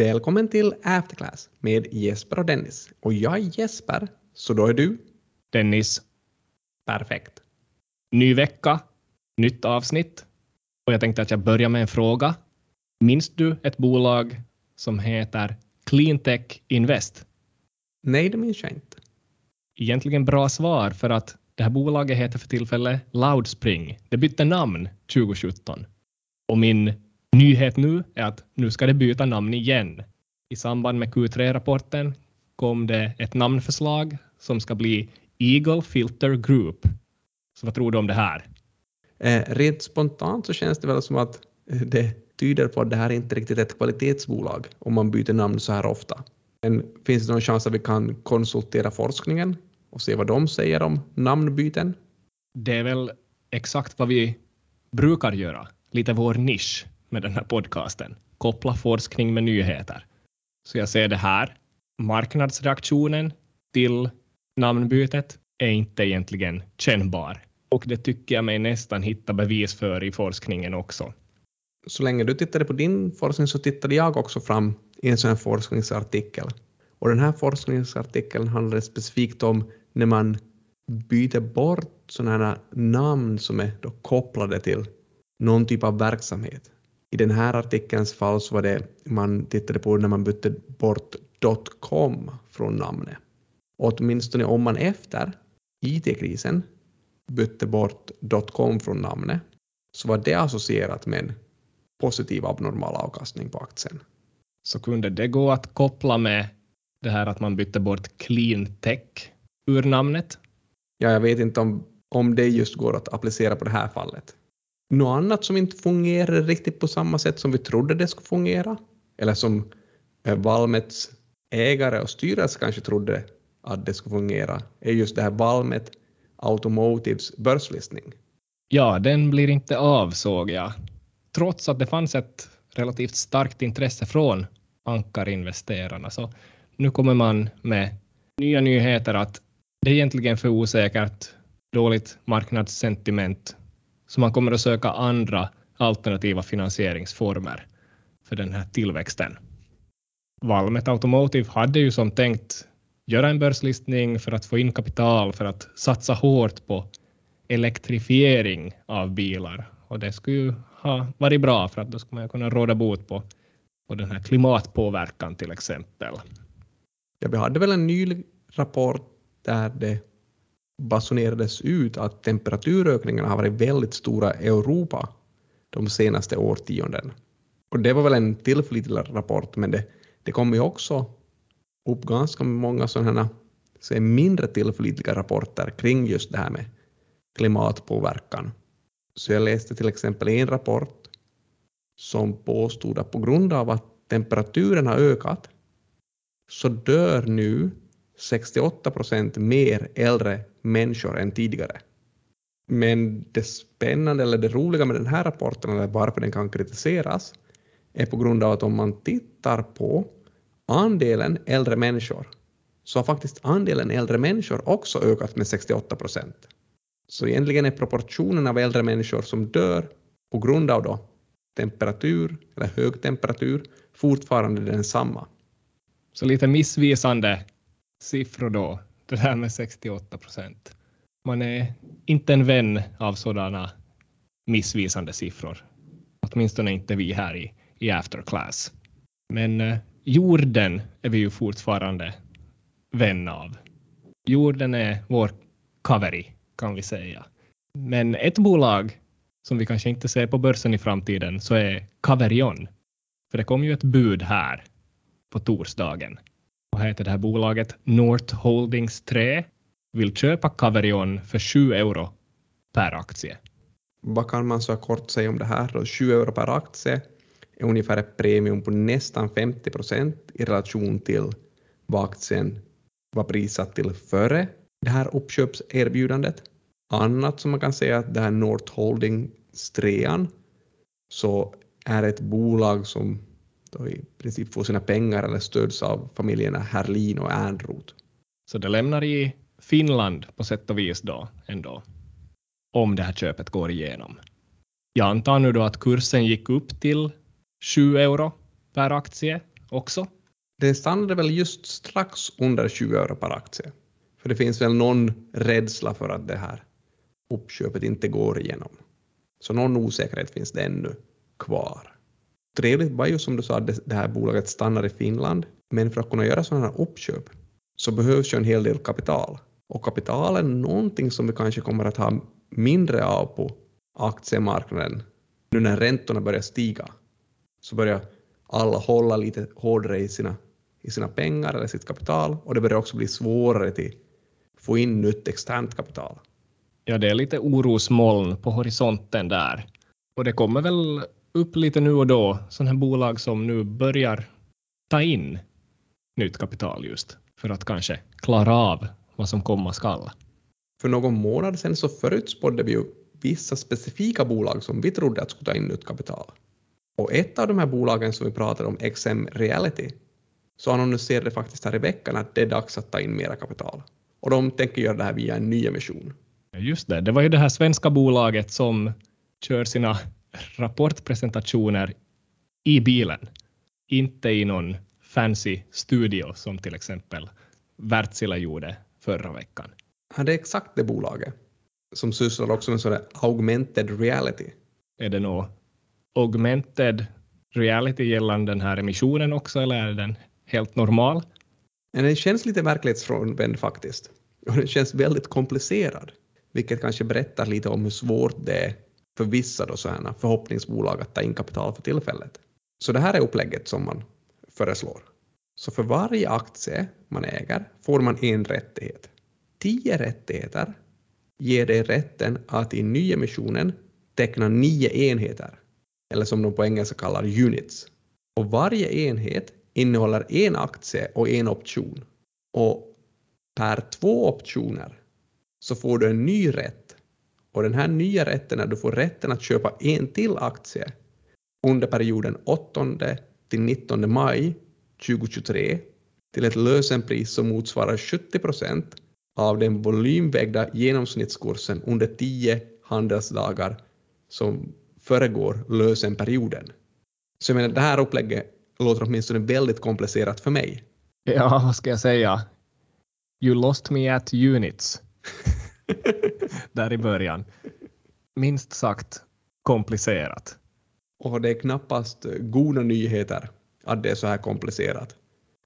Välkommen till Afterclass med Jesper och Dennis. Och jag är Jesper, så då är du? Dennis. Perfekt. Ny vecka, nytt avsnitt. Och jag tänkte att jag börjar med en fråga. Minns du ett bolag som heter Cleantech Invest? Nej, det minns jag inte. Egentligen bra svar för att det här bolaget heter för tillfället Loudspring. Det bytte namn 2017. Och min nyhet nu är att nu ska det byta namn igen. I samband med Q3-rapporten kom det ett namnförslag som ska bli Eagle Filter Group. Så vad tror du om det här? Eh, rent spontant så känns det väl som att eh, det tyder på att det här inte riktigt är ett kvalitetsbolag om man byter namn så här ofta. Men finns det någon chans att vi kan konsultera forskningen och se vad de säger om namnbyten? Det är väl exakt vad vi brukar göra, lite vår nisch med den här podcasten. Koppla forskning med nyheter. Så jag ser det här. Marknadsreaktionen till namnbytet är inte egentligen kännbar. Och det tycker jag mig nästan hitta bevis för i forskningen också. Så länge du tittade på din forskning så tittade jag också fram i en sån här forskningsartikel. Och den här forskningsartikeln handlade specifikt om när man byter bort sådana här namn som är då kopplade till någon typ av verksamhet. I den här artikelns fall så var det man tittade på när man bytte bort .com från namnet. Och åtminstone om man efter IT-krisen bytte bort .com från namnet så var det associerat med en positiv abnormal avkastning på aktien. Så kunde det gå att koppla med det här att man bytte bort clean tech ur namnet? Ja, jag vet inte om, om det just går att applicera på det här fallet. Något annat som inte fungerar riktigt på samma sätt som vi trodde det skulle fungera, eller som eh, Valmets ägare och styrelse kanske trodde att det skulle fungera, är just det här Valmet Automotives börslistning. Ja, den blir inte av såg jag. Trots att det fanns ett relativt starkt intresse från ankarinvesterarna. Så nu kommer man med nya nyheter att det är egentligen för osäkert, dåligt marknadssentiment, så man kommer att söka andra alternativa finansieringsformer för den här tillväxten. Valmet Automotive hade ju som tänkt göra en börslistning för att få in kapital för att satsa hårt på elektrifiering av bilar. Och det skulle ju ha varit bra för att då skulle man kunna råda bot på, på den här klimatpåverkan till exempel. Ja, vi hade väl en ny rapport där det basunerades ut att temperaturökningarna har varit väldigt stora i Europa de senaste årtionden. Och det var väl en tillförlitlig rapport, men det, det kom ju också upp ganska många sådana så mindre tillförlitliga rapporter kring just det här med klimatpåverkan. Så jag läste till exempel en rapport som påstod att på grund av att temperaturen har ökat så dör nu 68 procent mer äldre människor än tidigare. Men det spännande eller det roliga med den här rapporten, eller varför den kan kritiseras, är på grund av att om man tittar på andelen äldre människor så har faktiskt andelen äldre människor också ökat med 68 procent. Så egentligen är proportionen av äldre människor som dör på grund av då temperatur eller hög temperatur fortfarande densamma. Så lite missvisande siffror då, det där med 68 procent. Man är inte en vän av sådana missvisande siffror. Åtminstone inte vi här i, i Afterclass. Men eh, jorden är vi ju fortfarande vän av. Jorden är vår covery, kan vi säga. Men ett bolag som vi kanske inte ser på börsen i framtiden så är Caverion. För det kom ju ett bud här på torsdagen. Vad heter det här bolaget? North Holdings 3 vill köpa Caverion för 7 euro per aktie. Vad kan man så kort säga om det här då? 7 euro per aktie är ungefär ett premium på nästan 50 procent i relation till vad aktien var prissatt till före det här uppköpserbjudandet. Annat som man kan säga att det här North Holdings 3 så är ett bolag som då i princip får sina pengar eller stöds av familjerna Herlin och Ernroth. Så det lämnar i Finland på sätt och vis då ändå, om det här köpet går igenom. Jag antar nu då att kursen gick upp till 7 euro per aktie också. Den stannade väl just strax under 20 euro per aktie. För det finns väl någon rädsla för att det här uppköpet inte går igenom. Så någon osäkerhet finns det ännu kvar. Trevligt var ju som du sa att det här bolaget stannar i Finland, men för att kunna göra sådana här uppköp så behövs ju en hel del kapital. Och kapital är någonting som vi kanske kommer att ha mindre av på aktiemarknaden nu när räntorna börjar stiga. Så börjar alla hålla lite hårdare i sina, i sina pengar eller sitt kapital och det börjar också bli svårare att få in nytt externt kapital. Ja, det är lite orosmoln på horisonten där. Och det kommer väl upp lite nu och då sådana här bolag som nu börjar ta in nytt kapital just för att kanske klara av vad som komma skall. För någon månad sedan så förutspådde vi ju vissa specifika bolag som vi trodde att skulle ta in nytt kapital. Och ett av de här bolagen som vi pratade om, XM Reality, så annonserade faktiskt här i veckan att det är dags att ta in mera kapital. Och de tänker göra det här via en nyemission. Just det, det var ju det här svenska bolaget som kör sina rapportpresentationer i bilen, inte i någon fancy studio som till exempel Wärtsilä gjorde förra veckan. Ja, det är exakt det bolaget som sysslar också med sådär augmented reality. Är det något augmented reality gällande den här emissionen också eller är den helt normal? Den känns lite verklighetsfrånvänd faktiskt. Och den känns väldigt komplicerad, vilket kanske berättar lite om hur svårt det är för vissa då sådana förhoppningsbolag att ta in kapital för tillfället. Så det här är upplägget som man föreslår. Så för varje aktie man äger får man en rättighet. Tio rättigheter ger dig rätten att i nyemissionen teckna nio enheter, eller som de på engelska kallar units. Och varje enhet innehåller en aktie och en option. Och per två optioner så får du en ny rätt. Och den här nya rätten är att du får rätten att köpa en till aktie under perioden 8 till 19 maj 2023 till ett lösenpris som motsvarar 70 procent av den volymvägda genomsnittskursen under 10 handelsdagar som föregår lösenperioden. Så jag menar, det här upplägget låter åtminstone väldigt komplicerat för mig. Ja, vad ska jag säga? You lost me at units. Där i början. Minst sagt komplicerat. Och det är knappast goda nyheter att det är så här komplicerat.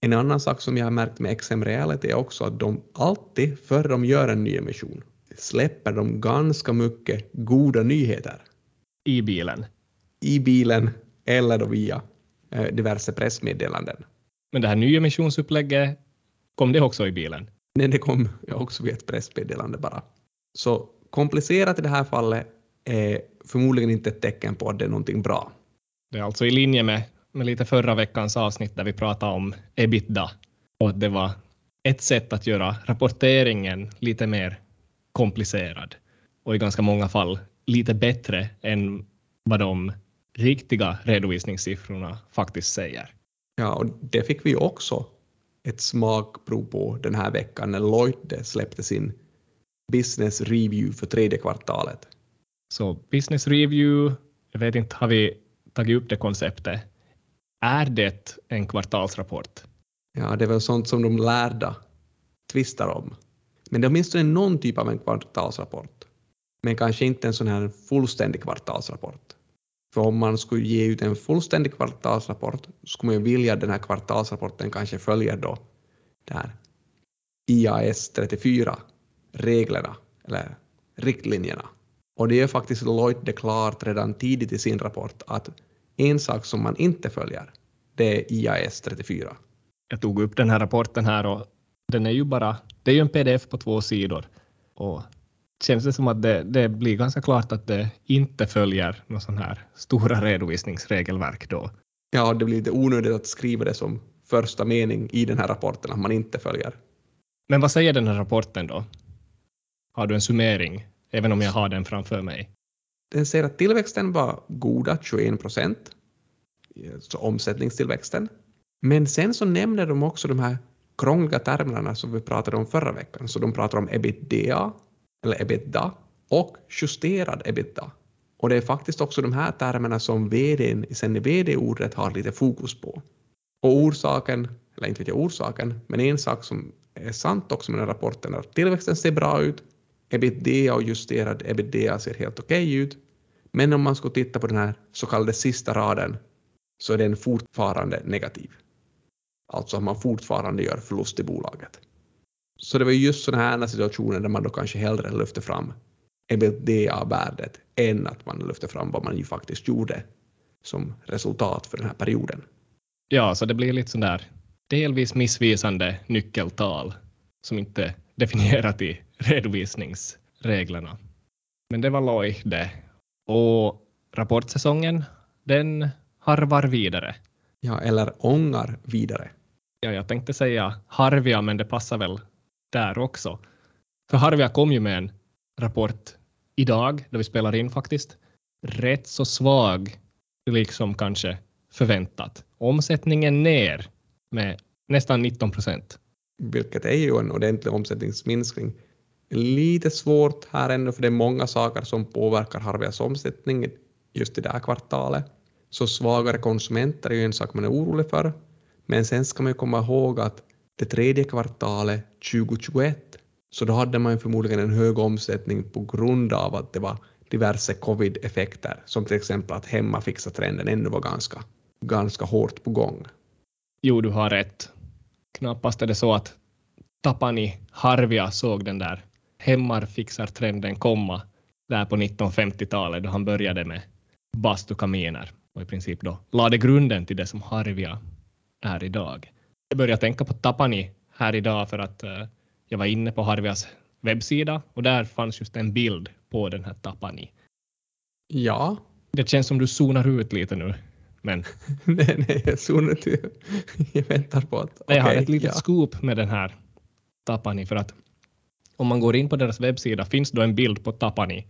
En annan sak som jag har märkt med XM Reality är också att de alltid, före de gör en nyemission, släpper de ganska mycket goda nyheter. I bilen? I bilen eller då via eh, diverse pressmeddelanden. Men det här nyemissionsupplägget, kom det också i bilen? Nej, det kom också via ett pressmeddelande bara. Så komplicerat i det här fallet är förmodligen inte ett tecken på att det är någonting bra. Det är alltså i linje med med lite förra veckans avsnitt där vi pratade om ebitda och att det var ett sätt att göra rapporteringen lite mer komplicerad och i ganska många fall lite bättre än vad de riktiga redovisningssiffrorna faktiskt säger. Ja, och det fick vi också ett smakprov på den här veckan när Lloyd släppte sin business review för tredje kvartalet. Så business review, jag vet inte, har vi tagit upp det konceptet är det en kvartalsrapport? Ja, det är väl sånt som de lärda tvistar om. Men det är åtminstone någon typ av en kvartalsrapport. Men kanske inte en sån här fullständig kvartalsrapport. För om man skulle ge ut en fullständig kvartalsrapport skulle man ju vilja att den här kvartalsrapporten kanske följer då det här IAS 34 reglerna eller riktlinjerna. Och det är faktiskt Lloyd det klart redan tidigt i sin rapport att en sak som man inte följer, det är IAS 34. Jag tog upp den här rapporten här och den är ju bara, det är ju en pdf på två sidor och känns det som att det, det blir ganska klart att det inte följer några sån här stora redovisningsregelverk då. Ja, det blir lite onödigt att skriva det som första mening i den här rapporten att man inte följer. Men vad säger den här rapporten då? Har du en summering, även om jag har den framför mig? Den säger att tillväxten var goda 21 procent, så omsättningstillväxten. Men sen så nämner de också de här krångliga termerna som vi pratade om förra veckan. Så de pratar om ebitda, eller ebitda, och justerad ebitda. Och det är faktiskt också de här termerna som vdn sen i vd-ordet har lite fokus på. Och orsaken, eller inte vet jag orsaken, men en sak som är sant också med den här rapporten är att tillväxten ser bra ut, ebitda och justerad ebitda ser helt okej okay ut, men om man skulle titta på den här så kallade sista raden så är den fortfarande negativ. Alltså att man fortfarande gör förlust i bolaget. Så det var just sådana här situationer där man då kanske hellre lyfter fram ebitda-värdet än att man lyfter fram vad man ju faktiskt gjorde som resultat för den här perioden. Ja, så det blir lite sådär delvis missvisande nyckeltal som inte definierat i redovisningsreglerna. Men det var loj det. Och rapportsäsongen, den harvar vidare. Ja, eller ångar vidare. Ja, jag tänkte säga Harvia, men det passar väl där också. För Harvia kom ju med en rapport idag, där vi spelar in faktiskt. Rätt så svag, liksom kanske förväntat. Omsättningen ner med nästan 19 procent. Vilket är ju en ordentlig omsättningsminskning. Lite svårt här ännu, för det är många saker som påverkar Harvias omsättning just i det här kvartalet. Så svagare konsumenter är ju en sak man är orolig för. Men sen ska man ju komma ihåg att det tredje kvartalet 2021, så då hade man ju förmodligen en hög omsättning på grund av att det var diverse covid-effekter, som till exempel att hemmafixa-trenden ännu var ganska, ganska hårt på gång. Jo, du har rätt. Knappast är det så att Tapani Harvia såg den där hemmafixartrenden komma där på 1950-talet då han började med bastukaminer och i princip då lade grunden till det som Harvia är idag. Jag började tänka på Tapani här idag för att uh, jag var inne på Harvias webbsida och där fanns just en bild på den här Tapani. Ja. Det känns som du zonar ut lite nu. Men... nej, nej, jag zonar inte. jag väntar på att... Okay, jag har ett litet ja. scoop med den här Tapani för att om man går in på deras webbsida finns då en bild på Tapani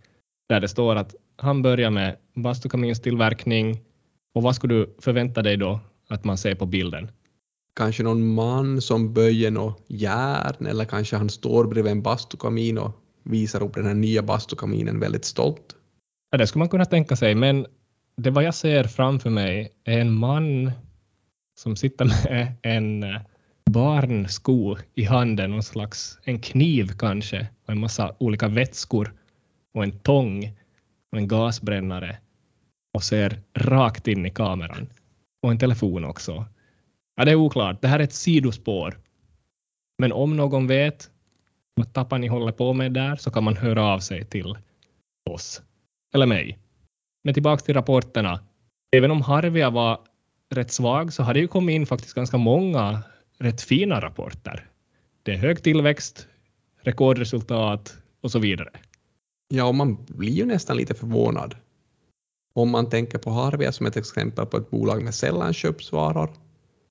där det står att han börjar med bastukaminstillverkning och vad skulle du förvänta dig då att man ser på bilden? Kanske någon man som böjer något järn eller kanske han står bredvid en bastukamin och visar upp den här nya bastukaminen väldigt stolt. Ja, det skulle man kunna tänka sig, men det vad jag ser framför mig är en man som sitter med en barnsko i handen, någon slags en kniv kanske, och en massa olika vätskor och en tång och en gasbrännare och ser rakt in i kameran. Och en telefon också. Ja, det är oklart. Det här är ett sidospår. Men om någon vet vad Tapani håller på med där så kan man höra av sig till oss. Eller mig. Men tillbaka till rapporterna. Även om Harvia var rätt svag så har det ju kommit in faktiskt ganska många rätt fina rapporter. Det är hög tillväxt, rekordresultat och så vidare. Ja, och man blir ju nästan lite förvånad. Om man tänker på Harvia som ett exempel på ett bolag med sällan köpsvaror,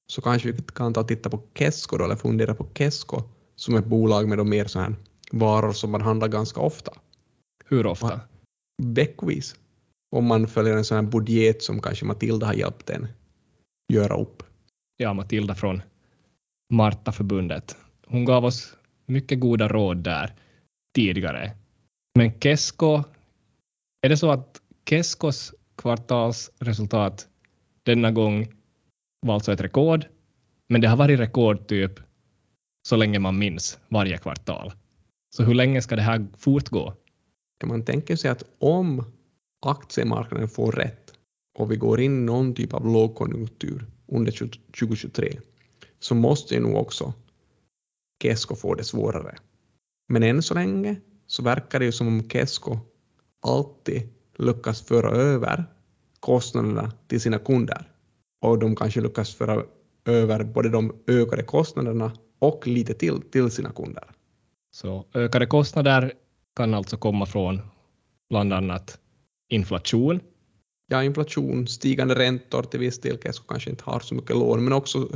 så kanske vi kan ta och titta på Kesko då, eller fundera på Kesko som ett bolag med de mer så här varor som man handlar ganska ofta. Hur ofta? Veckovis. Om man följer en sån här budget som kanske Matilda har hjälpt en göra upp. Ja, Matilda från Marta-förbundet. Hon gav oss mycket goda råd där tidigare. Men Kesko, är det så att Keskos kvartalsresultat denna gång var alltså ett rekord, men det har varit rekordtyp så länge man minns varje kvartal. Så hur länge ska det här fortgå? Man tänker sig att om aktiemarknaden får rätt och vi går in i någon typ av lågkonjunktur under 2023 så måste ju nog också Kesko få det svårare. Men än så länge så verkar det ju som om Kesko alltid lyckas föra över kostnaderna till sina kunder och de kanske lyckas föra över både de ökade kostnaderna och lite till till sina kunder. Så ökade kostnader kan alltså komma från bland annat inflation. Ja, inflation, stigande räntor till viss del, Kesko kanske inte har så mycket lån, men också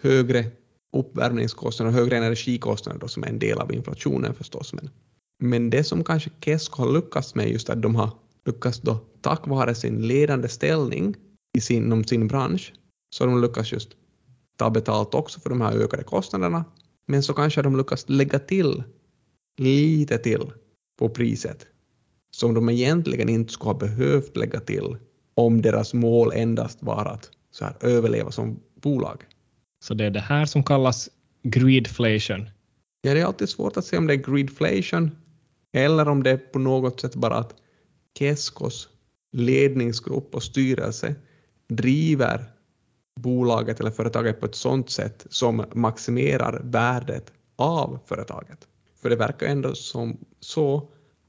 högre uppvärmningskostnader och högre energikostnader då, som är en del av inflationen förstås. Men, men det som kanske Kesko har lyckats med just att de har lyckats då tack vare sin ledande ställning i sin, inom sin bransch så de lyckats just ta betalt också för de här ökade kostnaderna. Men så kanske de lyckas lägga till lite till på priset som de egentligen inte skulle ha behövt lägga till om deras mål endast var att så här, överleva som bolag. Så det är det här som kallas greedflation. Ja, det är alltid svårt att se om det är greedflation eller om det är på något sätt bara att Keskos ledningsgrupp och styrelse driver bolaget eller företaget på ett sådant sätt som maximerar värdet av företaget. För det verkar ändå som så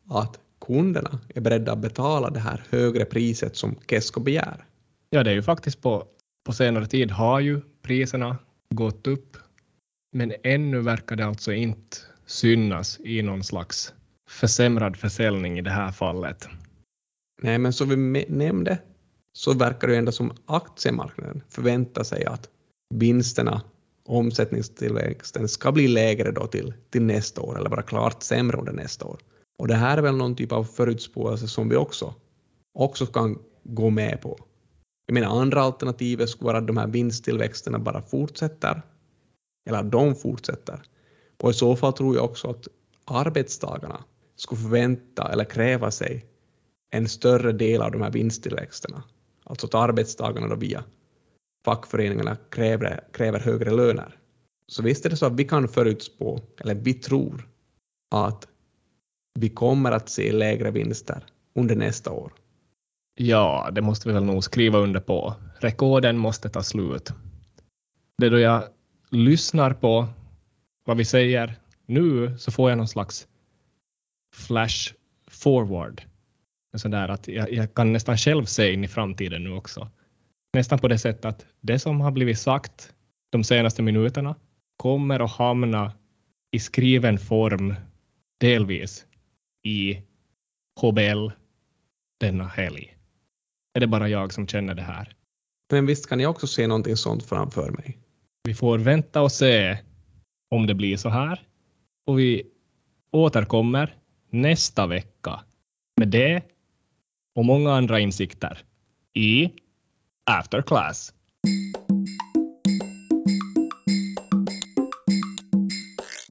att kunderna är beredda att betala det här högre priset som Kesko begär. Ja, det är ju faktiskt på, på senare tid har ju priserna gått upp, men ännu verkar det alltså inte synas i någon slags försämrad försäljning i det här fallet. Nej, men som vi nämnde så verkar det ändå som aktiemarknaden förväntar sig att vinsterna, omsättningstillväxten ska bli lägre då till, till nästa år eller vara klart sämre under nästa år. Och det här är väl någon typ av förutspåelse som vi också, också kan gå med på. Jag menar andra alternativet skulle vara att de här vinsttillväxterna bara fortsätter, eller att de fortsätter. Och i så fall tror jag också att arbetstagarna skulle förvänta eller kräva sig en större del av de här vinsttillväxterna. Alltså att arbetstagarna då via fackföreningarna kräver, kräver högre löner. Så visst är det så att vi kan förutspå, eller vi tror, att vi kommer att se lägre vinster under nästa år. Ja, det måste vi väl nog skriva under på. Rekorden måste ta slut. Det då jag lyssnar på vad vi säger nu så får jag någon slags flash forward. Så där att jag, jag kan nästan själv se in i framtiden nu också. Nästan på det sättet att det som har blivit sagt de senaste minuterna kommer att hamna i skriven form delvis i HBL denna helg. Är det bara jag som känner det här? Men visst kan jag också se någonting sånt framför mig. Vi får vänta och se om det blir så här. Och vi återkommer nästa vecka med det och många andra insikter i After Class.